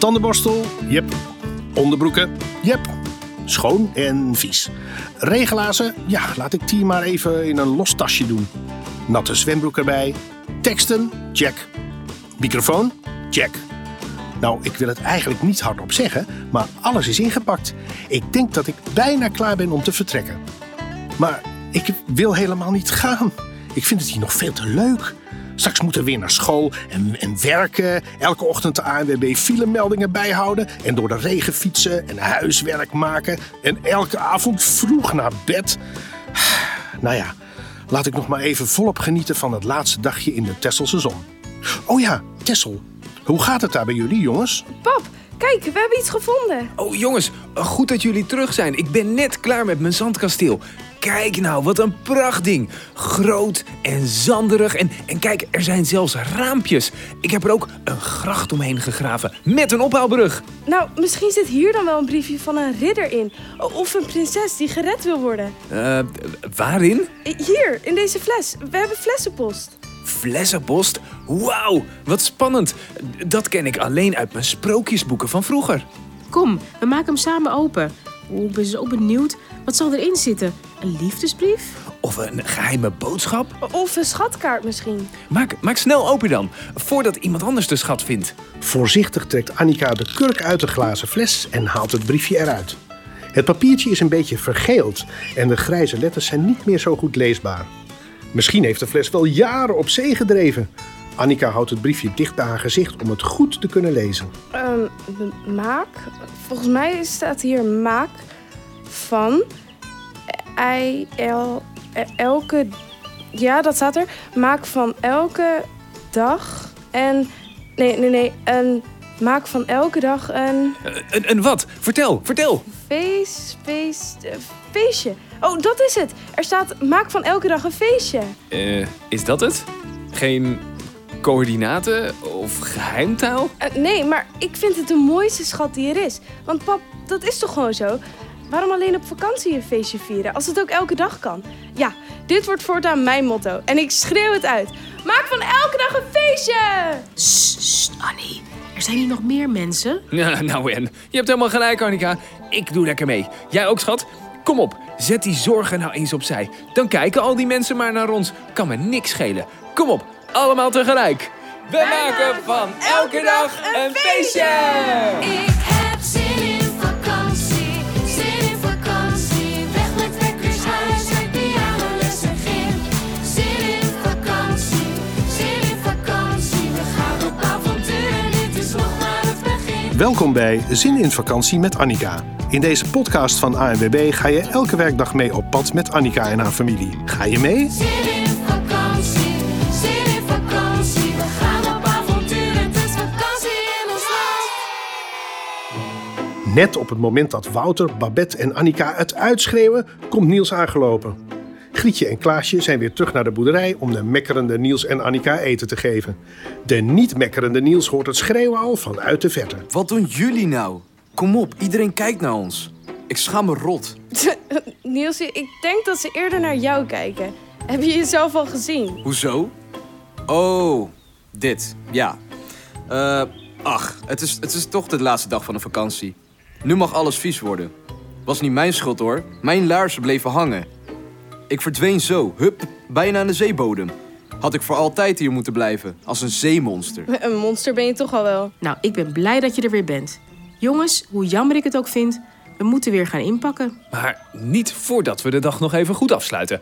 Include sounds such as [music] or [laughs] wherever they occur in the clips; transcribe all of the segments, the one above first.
Tandenborstel, jep. Onderbroeken, jep. Schoon en vies. Regelazen, ja, laat ik die maar even in een los tasje doen. Natte zwembroek erbij. Teksten, check. Microfoon, check. Nou, ik wil het eigenlijk niet hardop zeggen, maar alles is ingepakt. Ik denk dat ik bijna klaar ben om te vertrekken. Maar ik wil helemaal niet gaan. Ik vind het hier nog veel te leuk. Straks moeten we weer naar school en, en werken. Elke ochtend de ANWB filemeldingen bijhouden. En door de regen fietsen en huiswerk maken. En elke avond vroeg naar bed. [sighs] Nou ja, laat ik nog maar even volop genieten van het laatste dagje in de Tesselse zon. Oh ja, Tessel. Hoe gaat het daar bij jullie, jongens? Pap, kijk, we hebben iets gevonden. Oh jongens, goed dat jullie terug zijn. Ik ben net klaar met mijn zandkasteel. Kijk nou, wat een prachtding. Groot en zanderig. En, en kijk, er zijn zelfs raampjes. Ik heb er ook een gracht omheen gegraven. Met een ophaalbrug. Nou, misschien zit hier dan wel een briefje van een ridder in. Of een prinses die gered wil worden. Eh, waarin? Hier, in deze fles. We hebben flessenpost. Flessenpost? Wauw, wat spannend. Dat ken ik alleen uit mijn sprookjesboeken van vroeger. Kom, we maken hem samen open. Oeh, ik ben zo benieuwd. Wat zal erin zitten? Een liefdesbrief? Of een geheime boodschap? Of een schatkaart misschien. Maak, maak snel open dan, voordat iemand anders de schat vindt. Voorzichtig trekt Annika de kurk uit de glazen fles en haalt het briefje eruit. Het papiertje is een beetje vergeeld en de grijze letters zijn niet meer zo goed leesbaar. Misschien heeft de fles wel jaren op zee gedreven. Annika houdt het briefje dicht bij haar gezicht om het goed te kunnen lezen. Ehm, maak? Volgens mij staat hier maak van I, L, elke... Ja, dat staat er. Maak van elke dag en... Nee, nee, nee. Een, maak van elke dag een... Een, een wat? Vertel, vertel. Feest, feest, eh, feestje. Oh, dat is het. Er staat maak van elke dag een feestje. Eh, is dat het? Geen coördinaten of geheimtaal? Eh, nee, maar ik vind het de mooiste schat die er is. Want pap, dat is toch gewoon zo? Waarom alleen op vakantie een feestje vieren als het ook elke dag kan? Ja, dit wordt voortaan mijn motto. En ik schreeuw het uit. Maak van elke dag een feestje! Sst, Annie. Er zijn hier nog meer mensen. [laughs] Ja, nou en. Je hebt helemaal gelijk, Annika. Ik doe lekker mee. Jij ook, schat? Kom op, zet die zorgen nou eens opzij. Dan kijken al die mensen maar naar ons. Kan me niks schelen. Kom op, allemaal tegelijk. We maken van elke dag een feestje! Ik heb zin Welkom bij Zin in Vakantie met Annika. In deze podcast van ANWB ga je elke werkdag mee op pad met Annika en haar familie. Ga je mee? Zin in vakantie, zin in vakantie. We gaan op avontuur, het is vakantie in ons land. Net op het moment dat Wouter, Babette en Annika het uitschreeuwen, komt Niels aangelopen. Grietje en Klaasje zijn weer terug naar de boerderij om de mekkerende Niels en Annika eten te geven. De niet mekkerende Niels hoort het schreeuwen al vanuit de verte. Wat doen jullie nou? Kom op, iedereen kijkt naar ons. Ik schaam me rot. [laughs] Niels, ik denk dat ze eerder naar jou kijken. Heb je jezelf al gezien? Hoezo? Oh, dit, ja. Eh, ach, het is, het is toch de laatste dag van de vakantie. Nu mag alles vies worden. Was niet mijn schuld hoor. Mijn laarzen bleven hangen. Ik verdween zo, hup, bijna aan de zeebodem. Had ik voor altijd hier moeten blijven, als een zeemonster. [laughs] Een monster ben je toch al wel. Nou, ik ben blij dat je er weer bent. Jongens, hoe jammer ik het ook vind, we moeten weer gaan inpakken. Maar niet voordat we de dag nog even goed afsluiten.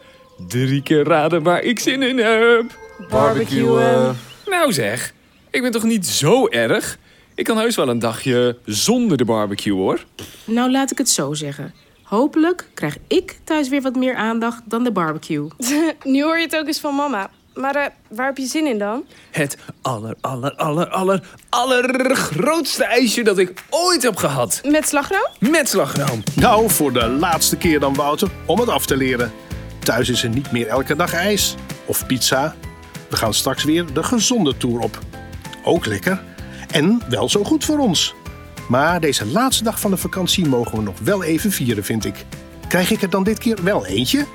Drie keer raden waar ik zin in heb. Barbecuen. Nou zeg, ik ben toch niet zo erg? Ik kan heus wel een dagje zonder de barbecue hoor. Nou, laat ik het zo zeggen. Hopelijk krijg ik thuis weer wat meer aandacht dan de barbecue. [laughs] nu hoor je het ook eens van mama. Maar eh, waar heb je zin in dan? Het aller, aller, aller, aller, allergrootste ijsje dat ik ooit heb gehad. Met slagroom? Met slagroom. Nou, voor de laatste keer dan Wouter, om het af te leren. Thuis is er niet meer elke dag ijs of pizza. We gaan straks weer de gezonde tour op. Ook lekker en wel zo goed voor ons. Maar deze laatste dag van de vakantie mogen we nog wel even vieren, vind ik. Krijg ik er dan dit keer wel eentje?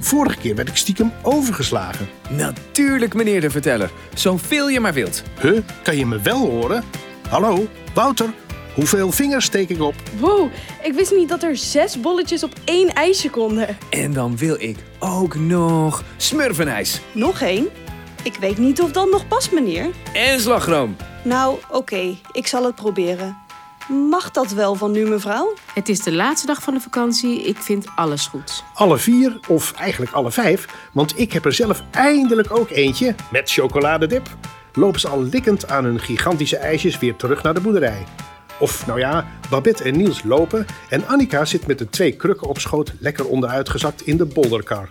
Vorige keer werd ik stiekem overgeslagen. Natuurlijk, meneer de verteller. Zoveel je maar wilt. Huh, kan je me wel horen? Hallo, Wouter, Hoeveel vingers steek ik op? Wow, ik wist niet dat er zes bolletjes op één ijsje konden. En dan wil ik ook nog smurfenijs. Nog één? Ik weet niet of dat nog past, meneer. En slagroom. Nou, oké, ik zal het proberen. Mag dat wel van nu, mevrouw? Het is de laatste dag van de vakantie. Ik vind alles goed. Alle vier, of eigenlijk alle vijf, want ik heb er zelf eindelijk ook eentje met chocoladedip. Lopen ze al likkend aan hun gigantische ijsjes weer terug naar de boerderij. Of nou ja, Babette en Niels lopen en Annika zit met de twee krukken op schoot lekker onderuitgezakt in de bolderkar.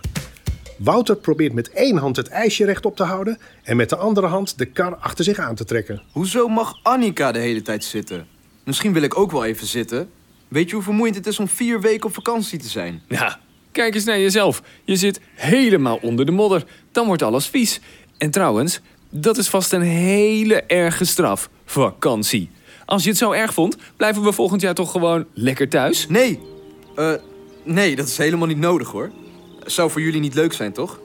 Wouter probeert met één hand het ijsje rechtop te houden en met de andere hand de kar achter zich aan te trekken. Hoezo mag Annika de hele tijd zitten? Misschien wil ik ook wel even zitten. Weet je hoe vermoeiend het is om vier weken op vakantie te zijn? Ja, kijk eens naar jezelf. Je zit helemaal onder de modder. Dan wordt alles vies. En trouwens, dat is vast een hele erge straf. Vakantie. Als je het zo erg vond, blijven we volgend jaar toch gewoon lekker thuis? Nee, eh, nee, dat is helemaal niet nodig hoor. Zou voor jullie niet leuk zijn, toch?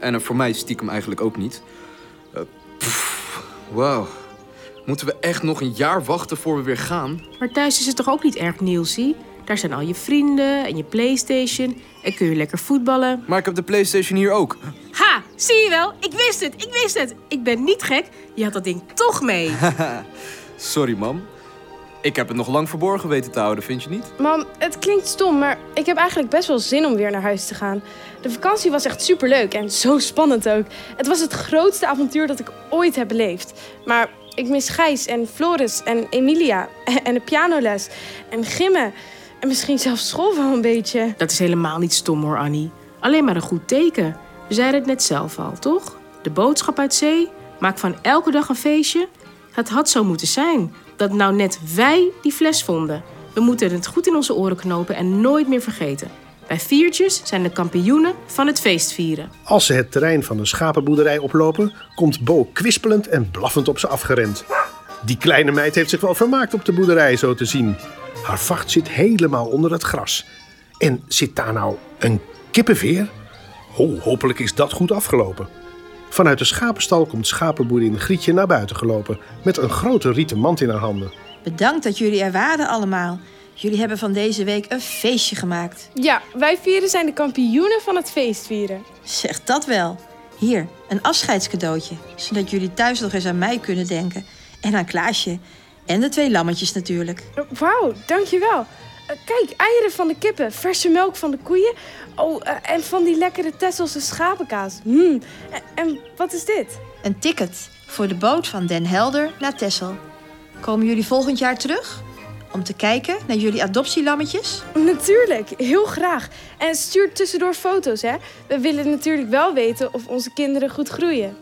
En voor mij stiekem eigenlijk ook niet. Pff, Wauw. Moeten we echt nog een jaar wachten voor we weer gaan? Maar thuis is het toch ook niet erg, Nielsie? Daar zijn al je vrienden en je Playstation. En kun je lekker voetballen. Maar ik heb de PlayStation hier ook. Ha, zie je wel? Ik wist het, ik wist het. Ik ben niet gek. Je had dat ding toch mee. [laughs] Sorry, mam. Ik heb het nog lang verborgen weten te houden, vind je niet? Mam, het klinkt stom, maar ik heb eigenlijk best wel zin om weer naar huis te gaan. De vakantie was echt superleuk en zo spannend ook. Het was het grootste avontuur dat ik ooit heb beleefd. Maar ik mis Gijs en Floris en Emilia [laughs] en de pianoles en gimmen. En misschien zelfs school wel een beetje. Dat is helemaal niet stom hoor, Annie. Alleen maar een goed teken. We zeiden het net zelf al, toch? De boodschap uit zee. Maak van elke dag een feestje. Het had zo moeten zijn. Dat nou net wij die fles vonden. We moeten het goed in onze oren knopen en nooit meer vergeten. Wij viertjes zijn de kampioenen van het feestvieren. Als ze het terrein van een schapenboerderij oplopen, komt Bo kwispelend en blaffend op ze afgerend. Die kleine meid heeft zich wel vermaakt op de boerderij, zo te zien. Haar vacht zit helemaal onder het gras. En zit daar nou een kippenveer? Oh, hopelijk is dat goed afgelopen. Vanuit de schapenstal komt schapenboerin Grietje naar buiten gelopen... met een grote rieten mand in haar handen. Bedankt dat jullie er waren allemaal. Jullie hebben van deze week een feestje gemaakt. Ja, wij vieren zijn de kampioenen van het feestvieren. Zeg dat wel. Hier, een afscheidscadeautje. Zodat jullie thuis nog eens aan mij kunnen denken. En aan Klaasje. En de twee lammetjes natuurlijk. Wauw, dankjewel. Eh, kijk, eieren van de kippen, verse melk van de koeien. Oh, eh, en van die lekkere Tesselse schapenkaas. Hmm. En, en wat is dit? Een ticket voor de boot van Den Helder naar Texel. Komen jullie volgend jaar terug? Om te kijken naar jullie adoptielammetjes? Natuurlijk, heel graag. En stuur tussendoor foto's, hè. We willen natuurlijk wel weten of onze kinderen goed groeien.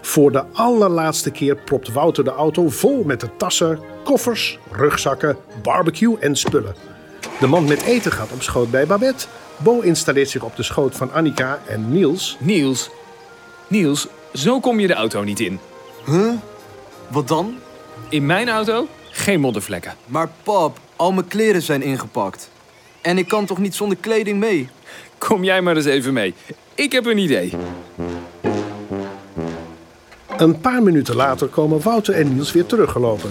Voor de allerlaatste keer propt Wouter de auto vol met de tassen, koffers, rugzakken, barbecue en spullen. De man met eten gaat op schoot bij Babette. Bo installeert zich op de schoot van Annika en Niels. Niels, Niels, zo kom je de auto niet in. Huh? Wat dan? In mijn auto geen moddervlekken. Maar pap, al mijn kleren zijn ingepakt. En ik kan toch niet zonder kleding mee? Kom jij maar eens even mee. Ik heb een idee. Een paar minuten later komen Wouter en Niels weer teruggelopen.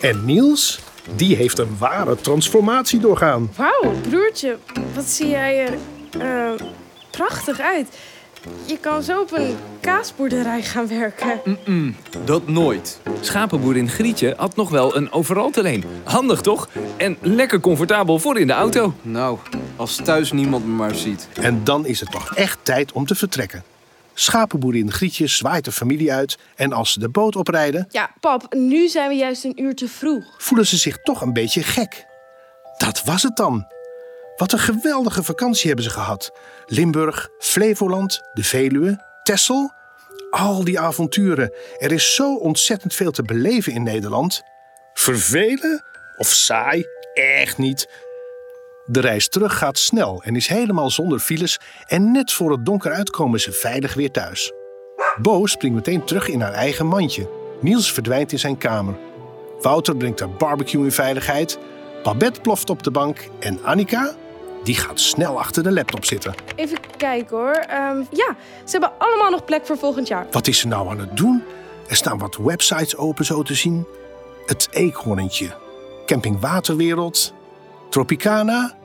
En Niels, die heeft een ware transformatie doorgaan. Wauw, broertje, wat zie jij er eh, prachtig uit. Je kan zo op een kaasboerderij gaan werken. Dat nooit. Schapenboerin Grietje had nog wel een overal te leen. Handig toch? En lekker comfortabel voor in de auto. Nou, als thuis niemand me maar ziet. En dan is het toch echt tijd om te vertrekken. Schapenboerin Grietje zwaait de familie uit en als ze de boot oprijden, Ja, pap, nu zijn we juist een uur te vroeg. voelen ze zich toch een beetje gek. Dat was het dan. Wat een geweldige vakantie hebben ze gehad. Limburg, Flevoland, de Veluwe, Texel. Al die avonturen. Er is zo ontzettend veel te beleven in Nederland. Vervelen? Of saai? Echt niet. De reis terug gaat snel en is helemaal zonder files. En net voor het donker uit komen ze veilig weer thuis. Bo springt meteen terug in haar eigen mandje. Niels verdwijnt in zijn kamer. Wouter brengt haar barbecue in veiligheid. Babette ploft op de bank. En Annika, die gaat snel achter de laptop zitten. Even kijken hoor. Ehm, ja, ze hebben allemaal nog plek voor volgend jaar. Wat is ze nou aan het doen? Er staan wat websites open zo te zien. Het eekhoorntje. Camping Waterwereld, Tropicana,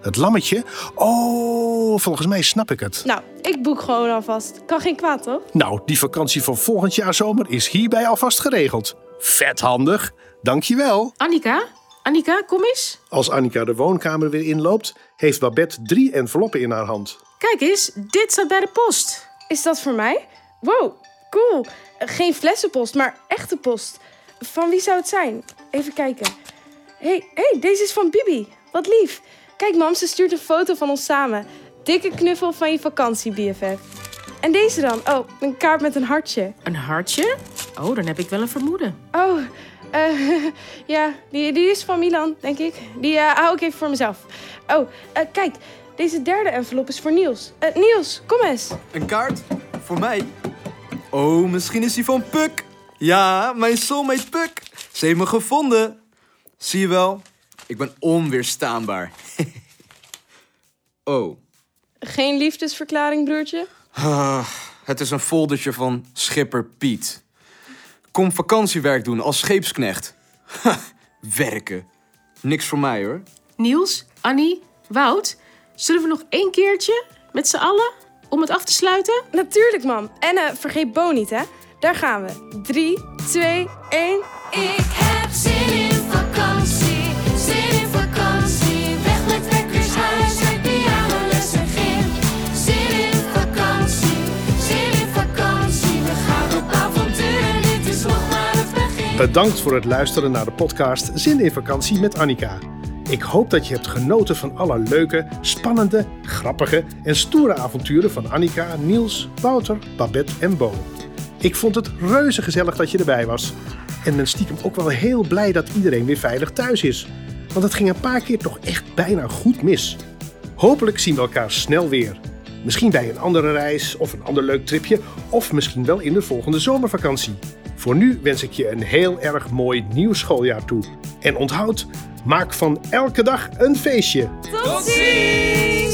het Lammetje. Oh, volgens mij snap ik het. Nou, ik boek gewoon alvast. Kan geen kwaad, toch? Nou, die vakantie van volgend jaar zomer is hierbij alvast geregeld. Vet handig. Dankjewel. Annika, Annika, kom eens. Als Annika de woonkamer weer inloopt, heeft Babette drie enveloppen in haar hand. Kijk eens, dit staat bij de post. Is dat voor mij? Wow, cool. Geen flessenpost, maar echte post. Van wie zou het zijn? Even kijken. Hé, hey, hey, deze is van Bibi. Wat lief. Kijk, mam, ze stuurt een foto van ons samen. Dikke knuffel van je vakantie, BFF. En deze dan? Oh, een kaart met een hartje. Een hartje? Oh, dan heb ik wel een vermoeden. Oh, eh, [laughs] ja, die, die is van Milan, denk ik. Die eh, hou ik even voor mezelf. Oh, eh, kijk, deze derde envelop is voor Niels. Niels, kom eens. Een kaart? Voor mij? Oh, misschien is die van Puk. Ja, mijn soulmate Puk. Ze heeft me gevonden. Zie je wel? Ik ben onweerstaanbaar. [laughs] oh. Geen liefdesverklaring, broertje? Ah, het is een foldertje van Schipper Piet. Kom vakantiewerk doen als scheepsknecht. Ha, werken. Niks voor mij hoor. Niels, Annie, Wout, zullen we nog één keertje met z'n allen om het af te sluiten? Natuurlijk, mam. En eh, vergeet Bo niet, hè? Daar gaan we. 3, 2, 1. Ik Bedankt voor het luisteren naar de podcast Zin in Vakantie met Annika. Ik hoop dat je hebt genoten van alle leuke, spannende, grappige en stoere avonturen van Annika, Niels, Wouter, Babette en Bo. Ik vond het reuze gezellig dat je erbij was. En ben stiekem ook wel heel blij dat iedereen weer veilig thuis is. Want het ging een paar keer toch echt bijna goed mis. Hopelijk zien we elkaar snel weer. Misschien bij een andere reis of een ander leuk tripje, of misschien wel in de volgende zomervakantie. Voor nu wens ik je een heel erg mooi nieuw schooljaar toe. En onthoud, maak van elke dag een feestje. Tot ziens!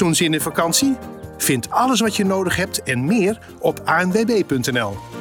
Zo'n zin in vakantie? Vind alles wat je nodig hebt en meer op anwb.nl.